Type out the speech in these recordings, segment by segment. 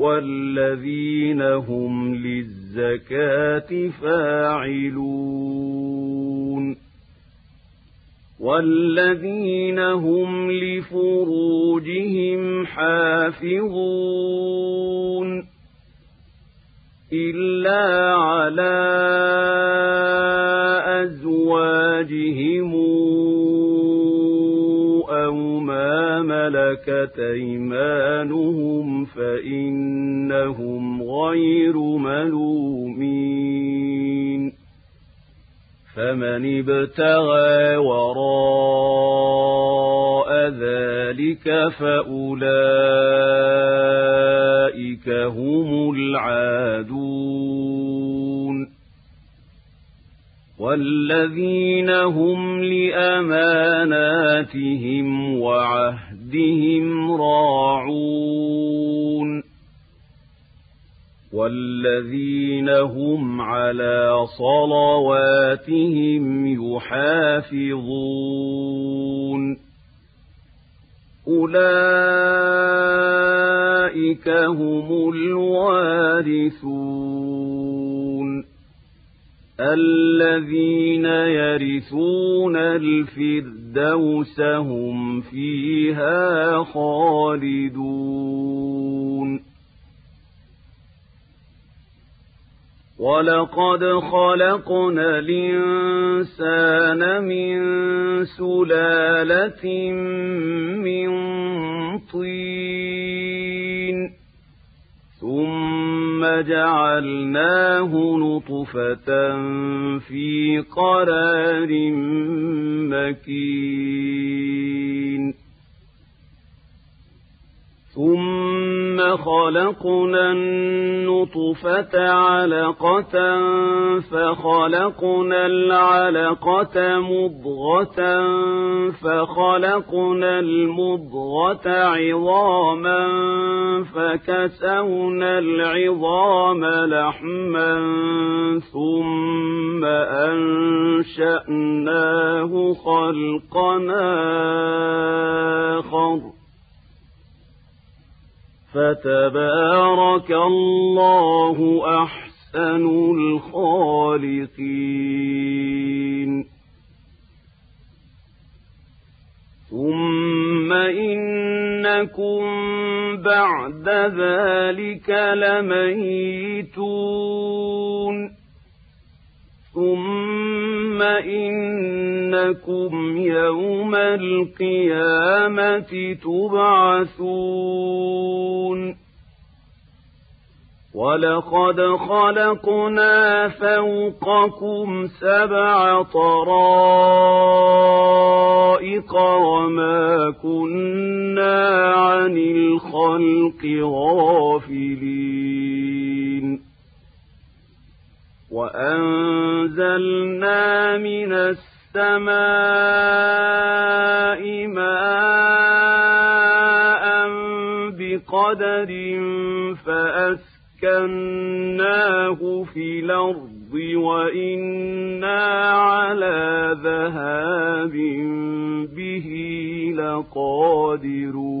والذين هم للزكاة فاعلون والذين هم لفروجهم حافظون إلا على أزواجهم ملكت أيمانهم فإنهم غير ملومين فمن ابتغى وراء ذلك فأولئك هم العادون والذين هم لأماناتهم وعهدهم راعون والذين هم على صلواتهم يحافظون أولئك هم الوارثون الذين يرثون الفردوس هم فيها خالدون ولقد خلقنا الإنسان من سلالة من طين ثم جعلناه نطفة في قرار مكين. ثم خلقنا النطفة علقة فخلقنا العلقة مضغة فخلقنا المضغة عظاما فكسونا العظام لحما ثم أنشأناه خلقنا آخر فتبارك الله أحسن الخالقين. ثم إنكم بعد ذلك لميتون. ثم إنكم يوم القيامة تبعثون ولقد خلقنا فوقكم سبع طرائق وما كنا عن الخلق غافلين وأنزلنا من السماء ماء بقدر فأسكناه في الأرض وإنا على ذهاب به لقادرون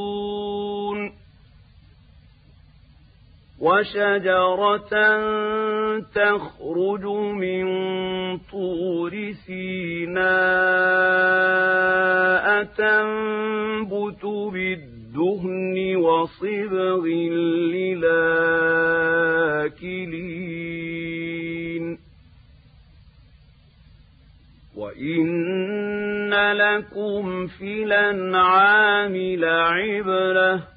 وشجرة تخرج من طور سيناء تنبت بالدهن وصبغ للاكلين وإن لكم في الأنعام لعبرة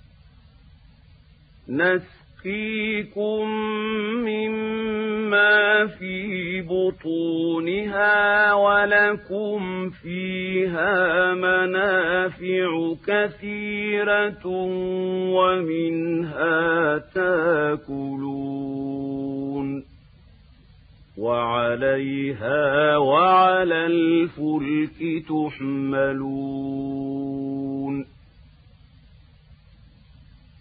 نسقي نسقيكم مما في بطونها ولكم فيها منافع كثيرة ومنها تاكلون وعليها وعلى الفلك تحملون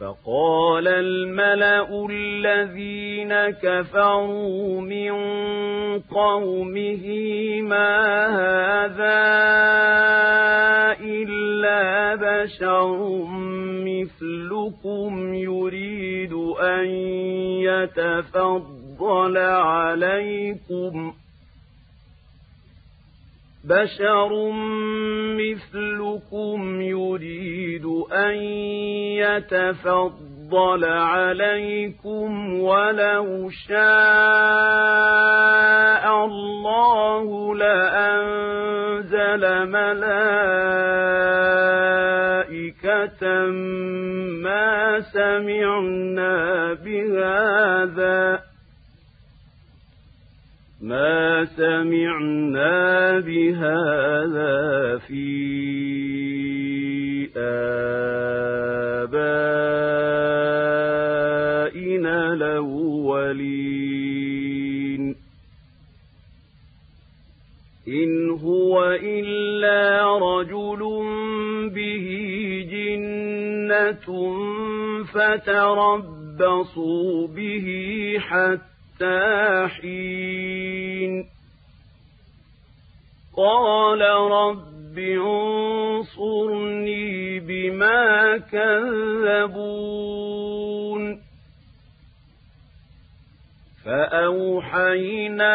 فقال الملأ الذين كفروا من قومه ما هذا إلا بشر مثلكم يريد أن يتفضل عليكم بشر مثلكم يريد أن يتفضل عليكم ولو شاء الله لأنزل ملائكة ما سمعنا بهذا ما سمعنا بهذا في آبائنا الأولين. إن هو إلا رجل به جنة فتربصوا به حتى حتى حين قال رب انصرني بما كذبون. فأوحينا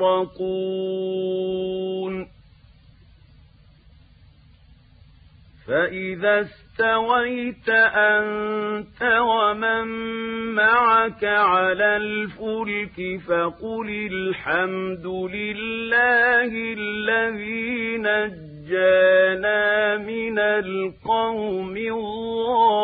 مغرقون فإذا استويت أنت ومن معك على الفلك فقل الحمد لله الذي نجانا من القوم الظالمين.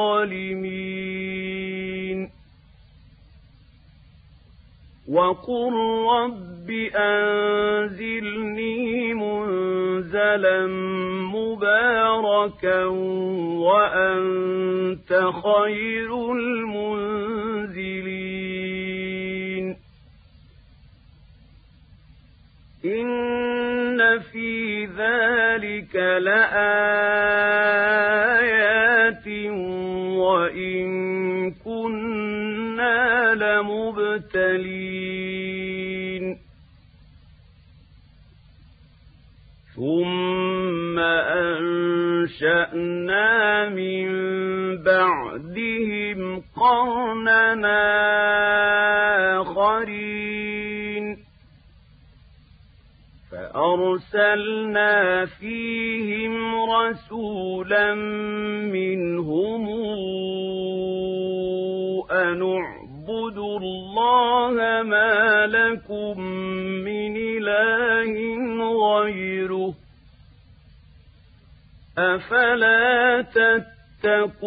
وقل رب أنزلني منزلا مباركا وأنت خير المنزلين إن في ذلك لآيات لمبتلين ثم أنشأنا من بعدهم قرننا آخرين. فأرسلنا فيهم رسولا منهم أن اعبدوا الله ما لكم من إله غيره أفلا تتقون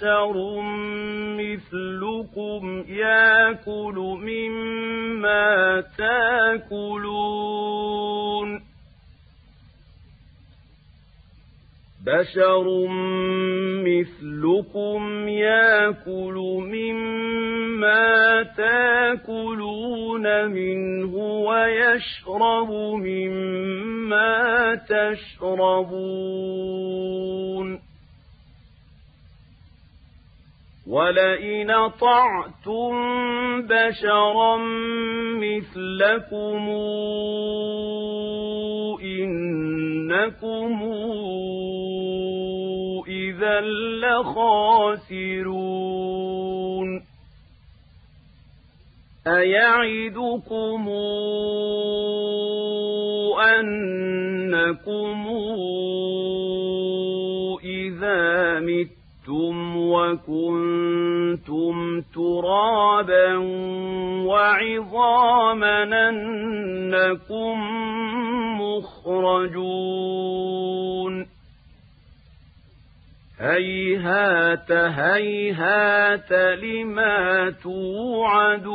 بشر مثلكم ياكل مما تاكلون بشر مثلكم ياكل مما تاكلون منه ويشرب مما تشربون ولئن طعتم بشرا مثلكم إنكم إذا لخاسرون أيعدكم أنكم إذا مت وَكُنتُمْ تُرَابًا وَعِظَامًا أَنَّكُم مُّخْرَجُونَ. هَيْهَاتَ هَيْهَاتَ لِمَا تُوعَدُونَ.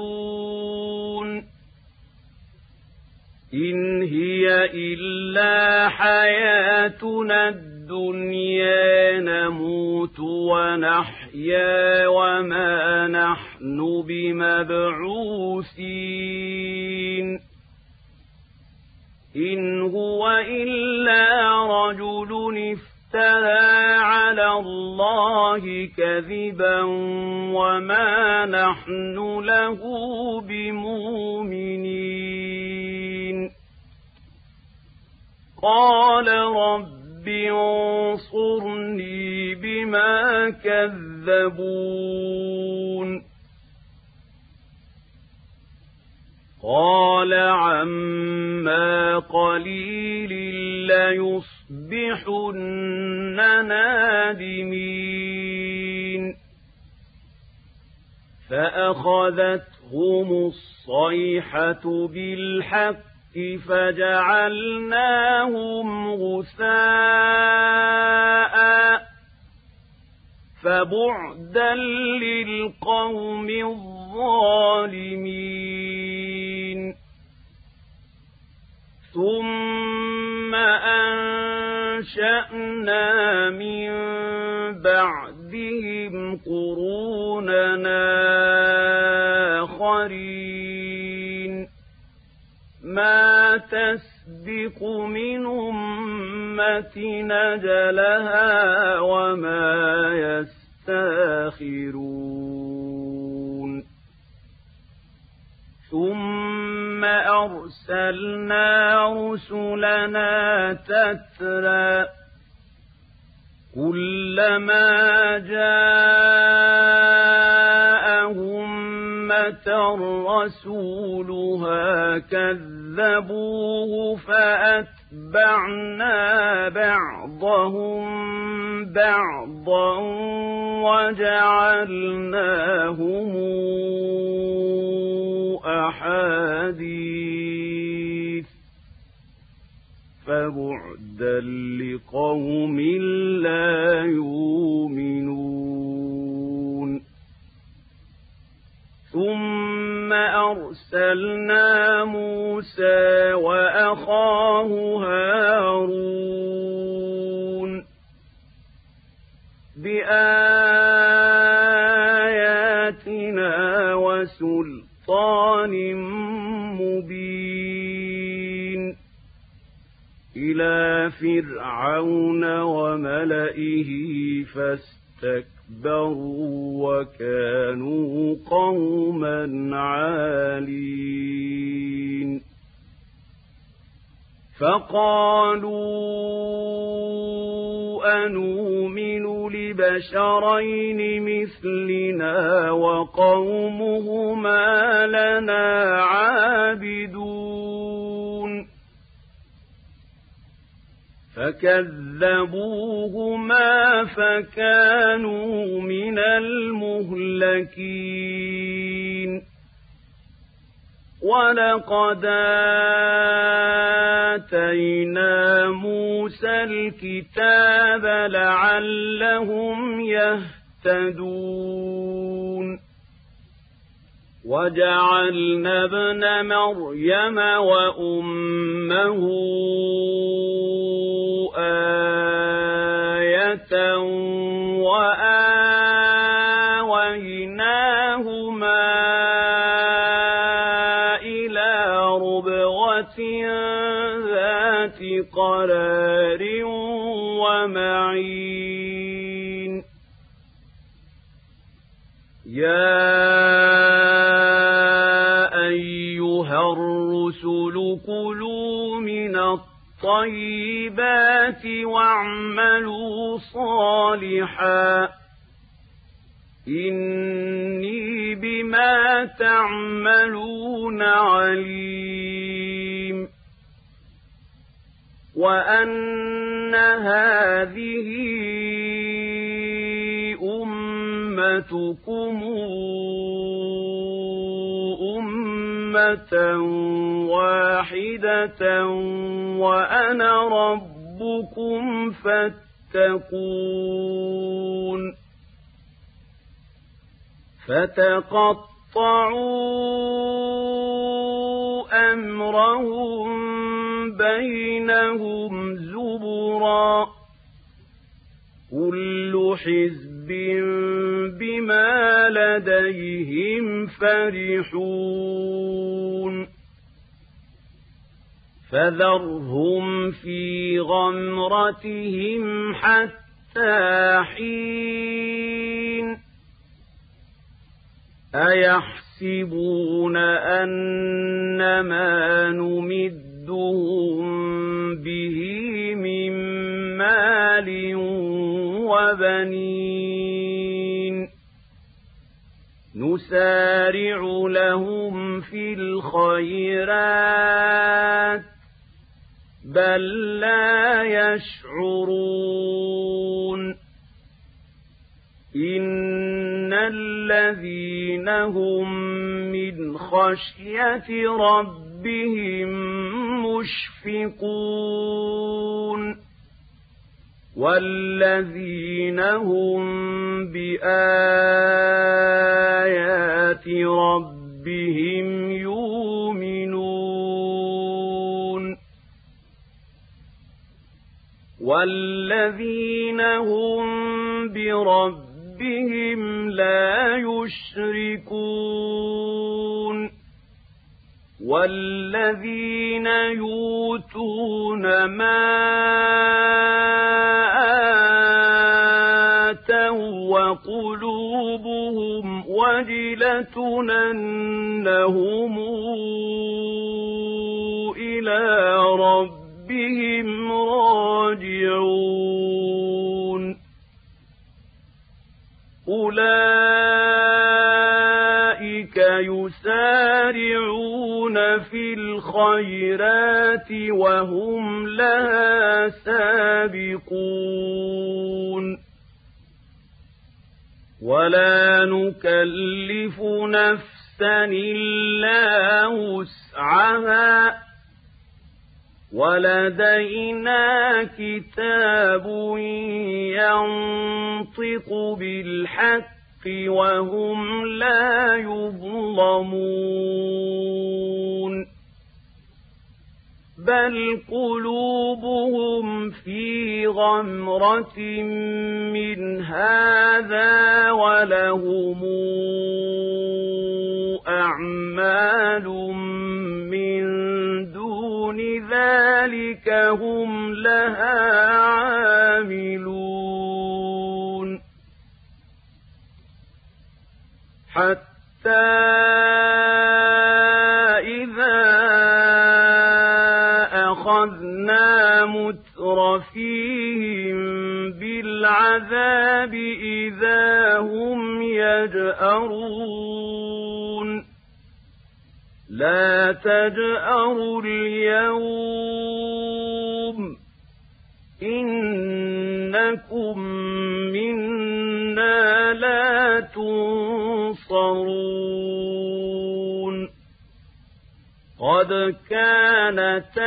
إِنْ هِيَ إِلَّا حَيَاتُنَا الدنيا نموت ونحيا وما نحن بمبعوثين. إن هو إلا رجل افترى على الله كذبا وما نحن له بمؤمنين. قال رب رب انصرني بما كذبون قال عما قليل ليصبحن نادمين فأخذتهم الصيحة بالحق فجعلناهم غثاء فبعدا للقوم الظالمين. ثم أنشأنا من بعدهم قروننا آخرين. ما تسبق من أمة نجلها وما يستاخرون. ثم أرسلنا رسلنا تترى كلما جاءهم رسولها كذبوه فأتبعنا بعضهم بعضا وجعلناهم أحاديث فبعدا لقوم لا يؤمنون ثم أرسلنا موسى وأخاه هارون بآياتنا وسلطان مبين إلى فرعون وملئه فاستكبروا اسْتَكْبَرُوا وَكَانُوا قَوْمًا عَالِينَ فَقَالُوا أَنُؤْمِنُ لِبَشَرَيْنِ مِثْلِنَا وَقَوْمُهُمَا لَنَا عَابِدُونَ فَكَذَّبُوهُمَا فَكَانُوا مِنَ الْمُهْلَكِينَ وَلَقَدْ آتَيْنَا مُوسَى الْكِتَابَ لَعَلَّهُمْ يَهْتَدُونَ وَجَعَلْنَا ابْنَ مَرْيَمَ وَأُمَّهُ وَاعْمَلُوا صَالِحًا إِنِّي بِمَا تَعْمَلُونَ عَلِيمٌ وَأَنَّ هَٰذِهِ أُمَّتُكُمْ أُمَّةً وَاحِدَةً وَأَنَا رَبُّكُمْ فَاتَّقُونِ فَتَقَطَّعُوا أَمْرَهُم بَيْنَهُمْ زُبُرًا ۖ كُلُّ حِزْبٍ بِمَا لَدَيْهِمْ فَرِحُونَ فَذَرْهُمْ فِي غَمْرَتِهِمْ حَتَّىٰ حِينٍ أَيَحْسَبُونَ أَنَّمَا نُمِدُّهُم بِهِ مِن مَّالٍ وَبَنِينَ نُسَارِعُ لَهُمْ فِي الْخَيْرَاتِ بَل لَّا يَشْعُرُونَ إِنَّ الَّذِينَ هُم مِّنْ خَشْيَةِ رَبِّهِم مُّشْفِقُونَ وَالَّذِينَ هُم بِآيَاتِ رَبِّهِمْ وَالَّذِينَ هُم بِرَبِّهِمْ لَا يُشْرِكُونَ وَالَّذِينَ يُؤْتُونَ مَا آتَوا وَقُلُوبُهُمْ وَجِلَةٌ أَنَّهُمْ إِلَىٰ رَبِّهِمْ رَاجِعُونَ. أُولَٰئِكَ يُسَارِعُونَ فِي الْخَيْرَاتِ وَهُمْ لَهَا سَابِقُونَ. وَلَا نُكَلِّفُ نَفْسًا إِلَّا وُسْعَهَا ۖ. وَلَدَيْنَا كِتَابٌ يَنطِقُ بِالْحَقِّ وَهُمْ لَا يُظْلَمُونَ. بَلْ قُلُوبُهُمْ فِي غَمْرَةٍ مِّنْ هَٰذَا وَلَهُمْ أَعْمَالٌ مِّن دُونِ ذَٰلِكَ هُمْ لَهَا عَامِلُونَ حتى إذا أخذنا مترفيهم بالعذاب إذا هم يجأرون لا تجأروا اليوم. إنكم منا لا تنصرون. قد كانت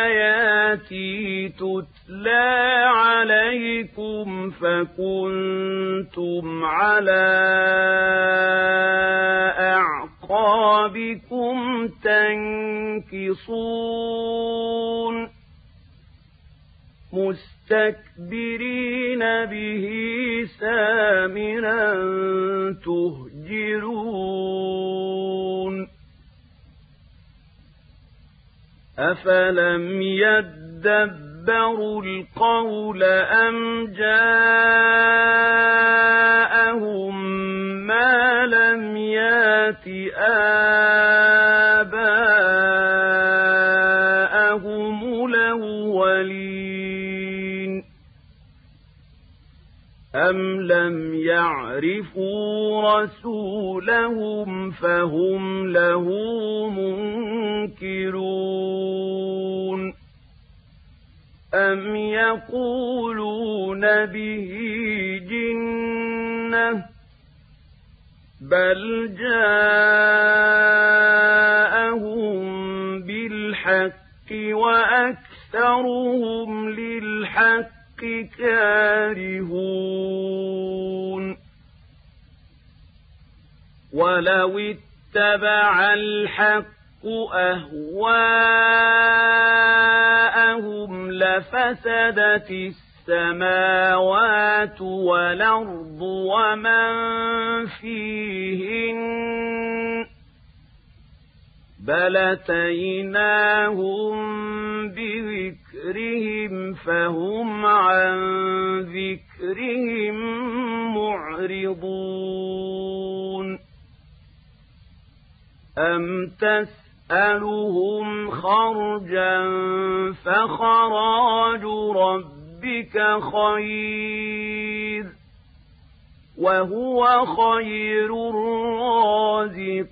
آياتي تتلى عليكم فكنتم على أعقابكم تنكصون مستكبرين به سامرا تهجرون أفلم يدبروا القول أم جاءهم لم يات آباءهم الأولين أم لم يعرفوا رسولهم فهم له منكرون أم يقولون به جنة بل جاءهم بالحق وأكثرهم للحق كارهون ولو اتبع الحق أهواءهم لفسدت السماوات والأرض ومن فيهن بل أتيناهم بذكرهم فهم عن ذكرهم معرضون أم تسألهم خرجا فخراج ربك خير وهو خير الرازقين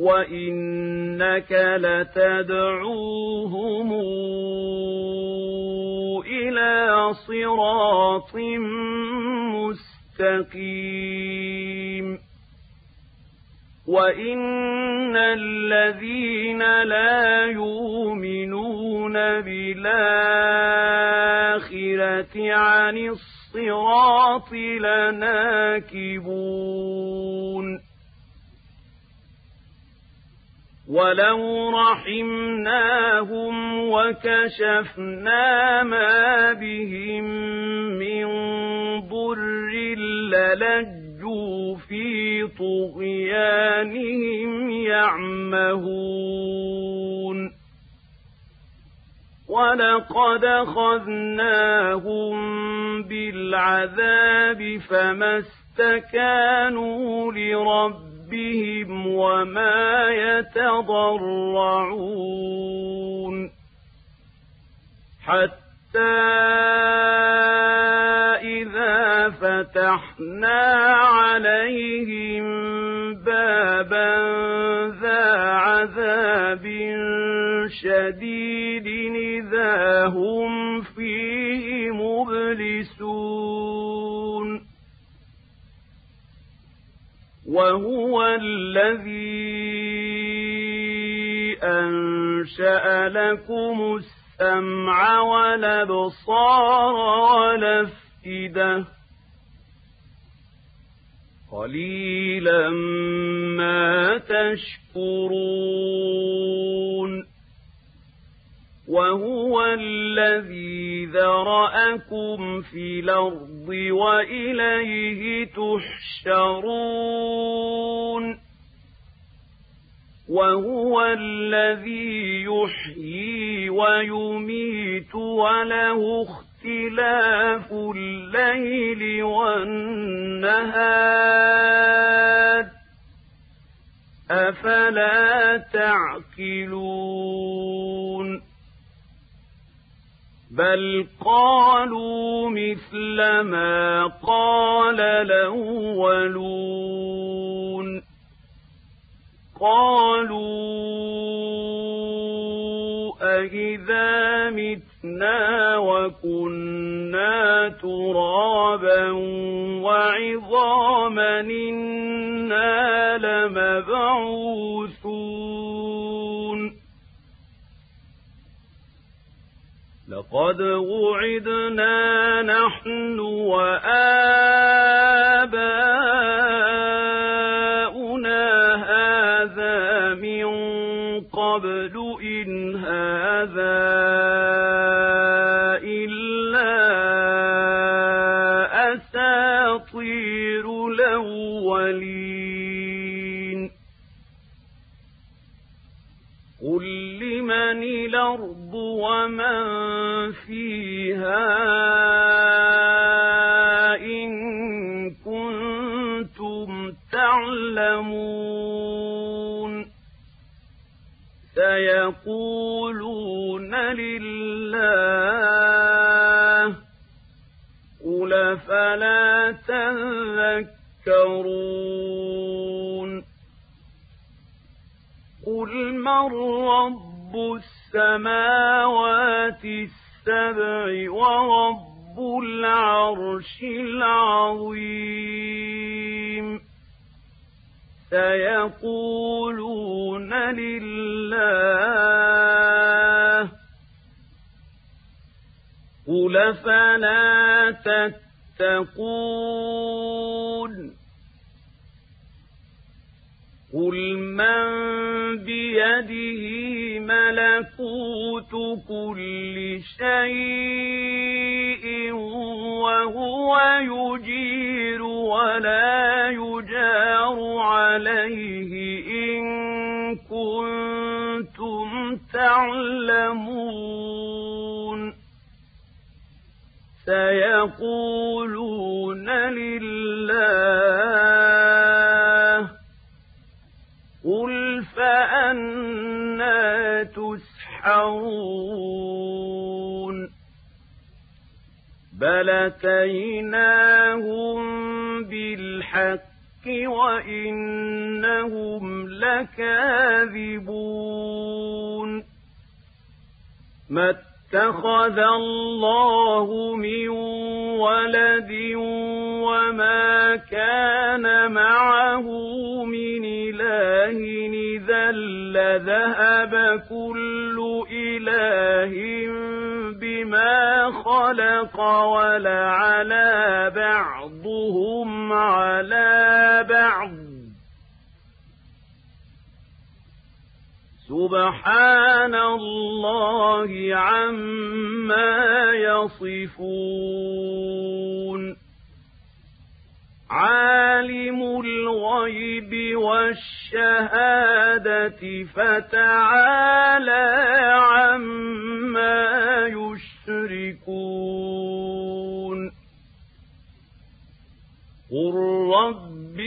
وإنك لتدعوهم إلى صراط مستقيم وإن الذين لا يؤمنون بالآخرة عن الصراط لناكبون ولو رحمناهم وكشفنا ما بهم من ضر للجوا في طغيانهم يعمهون ولقد أخذناهم بالعذاب فما استكانوا لربهم ربهم وما يتضرعون حتى فتحنا عليهم بابا ذا عذاب شديد إذا هم فيه مبلسون. وهو الذي أنشأ لكم السمع والأبصار والأفئدة. قليلا ما تشكرون. وهو الذي ذرأكم في الأرض وإليه تحشرون. وهو الذي يحيي ويميت وله اختلاف الليل والنهار. أفلا تعقلون؟ بل قالوا مثل ما قال الأولون. قالوا أإذا متنا وكنا ترابا وعظاما إنا لمبعوثون لقد وعدنا نحن وآباؤنا الأرض ومن فيها إن كنتم تعلمون. سيقولون لله قل فلا تذكرون؟ قل من رب السماوات السبع ورب العرش العظيم. سيقولون لله قل فلا تتقون؟ قل من بيده ملكوت كل شيء وهو يجير ولا يجار عليه إن كنتم تعلمون سيقولون بل أتيناهم بالحق وإنهم لكاذبون ما اتخذ الله من ولد وما كان معه من إله إذا لذهب كل إله بما خلق ولعلى بعضهم على بعض سبحان الله عما يصفون عالم الغيب والشهادة فتعالى عما يشركون. قل رب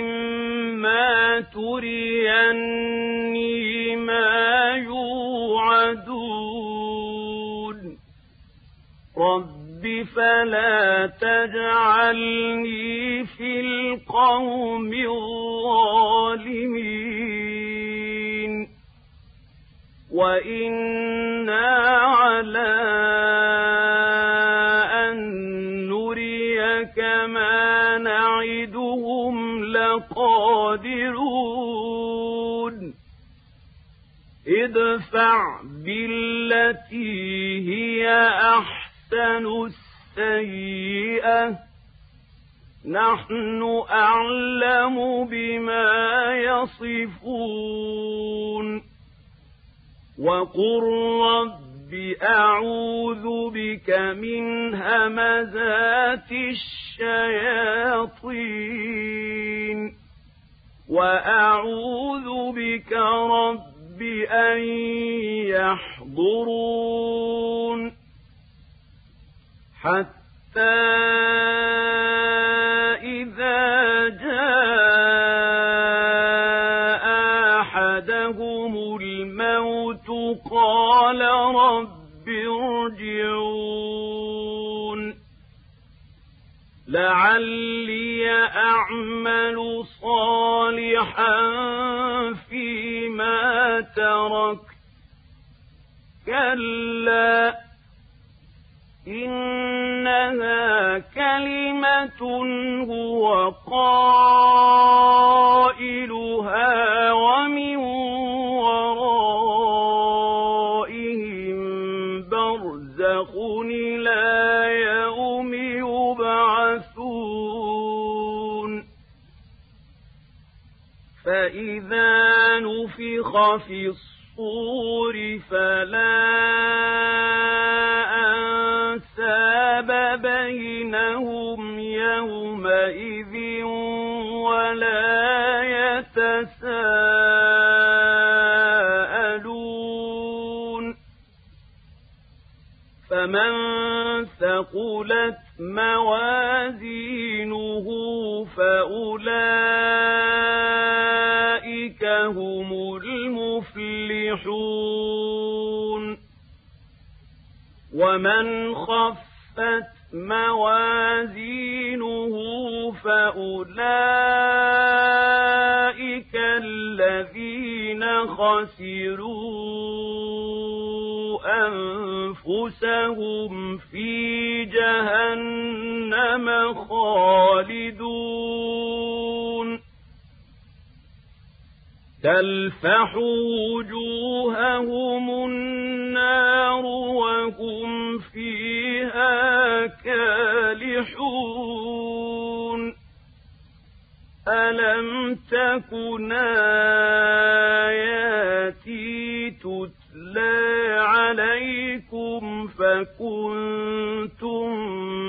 إما تريني ما يوعدون. رب فلا تجعلني في القوم الظالمين. وإنا على أن نريك ما نعدهم لقادرون ادفع بالتي هي أحسن السيئة نحن أعلم بما يصفون وقل رب أعوذ بك من همزات الشياطين وأعوذ بك رب أن يحضرون حتى لعلي أعمل صالحا فيما ترك كلا إنها كلمة هو قائلها نفخ في الصور فلا ومن خفت موازينه فأولئك الذين خسروا أنفسهم في جهنم خالدون. تلفح وجوههم النار وهم فيها كالحون ألم تكن آياتي تتلى عليكم فكنتم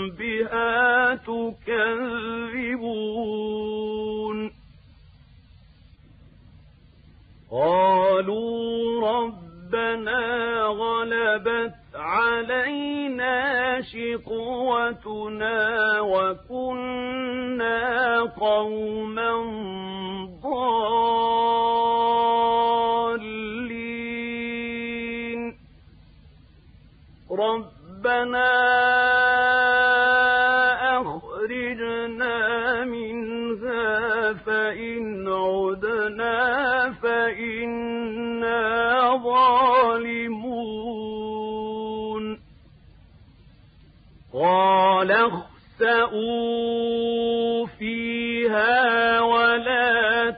بها تكذبون؟ قالوا ربنا غلبت علينا شقوتنا وكنا قوما ضالين. اخسأوا فيها ولا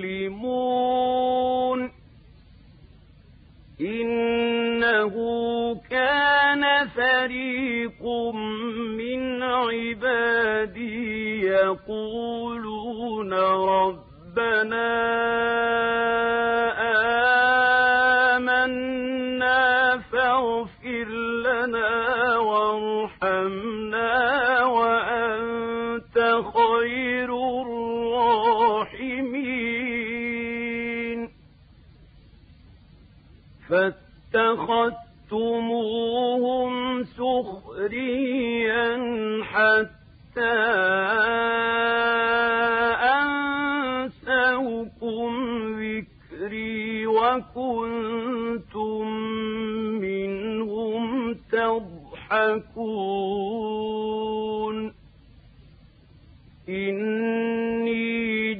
تكلمون إنه كان فريق من عبادي يقولون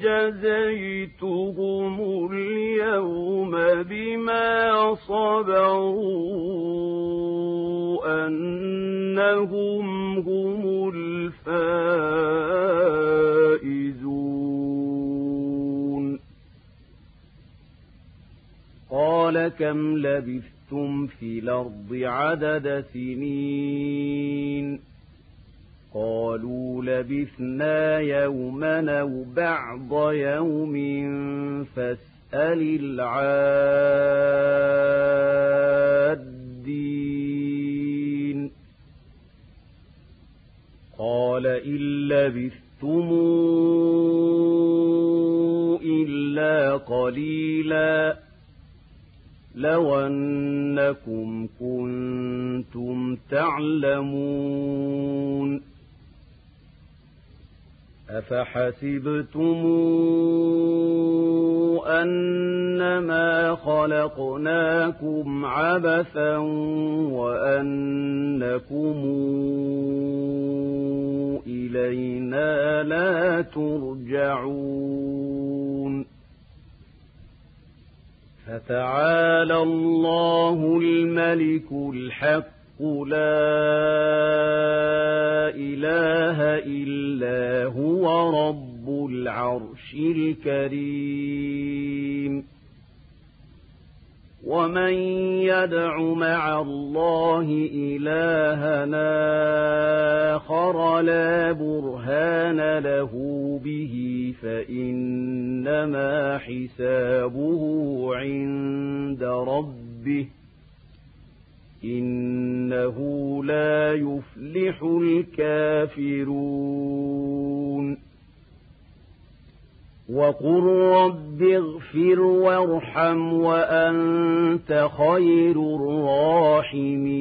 جزيتهم اليوم بما صبروا أنهم هم الفائزون. قال كم لبثتم في الأرض عدد سنين؟ قالوا لبثنا يوما أو بعض يوم فاسأل العادين. قال إن لبثتم إلا قليلا لو أنكم كنتم تعلمون. أفحسبتم أنما خلقناكم عبثا وأنكم إلينا لا ترجعون فتعالى الله الملك الحق لا إله إلا هو رب العرش الكريم ومن يدع مع الله إلهنا آخر لا برهان له به فإنما حسابه عند ربه إنه لا يفلح الكافرون. وقل رب اغفر وارحم وأنت خير الراحمين.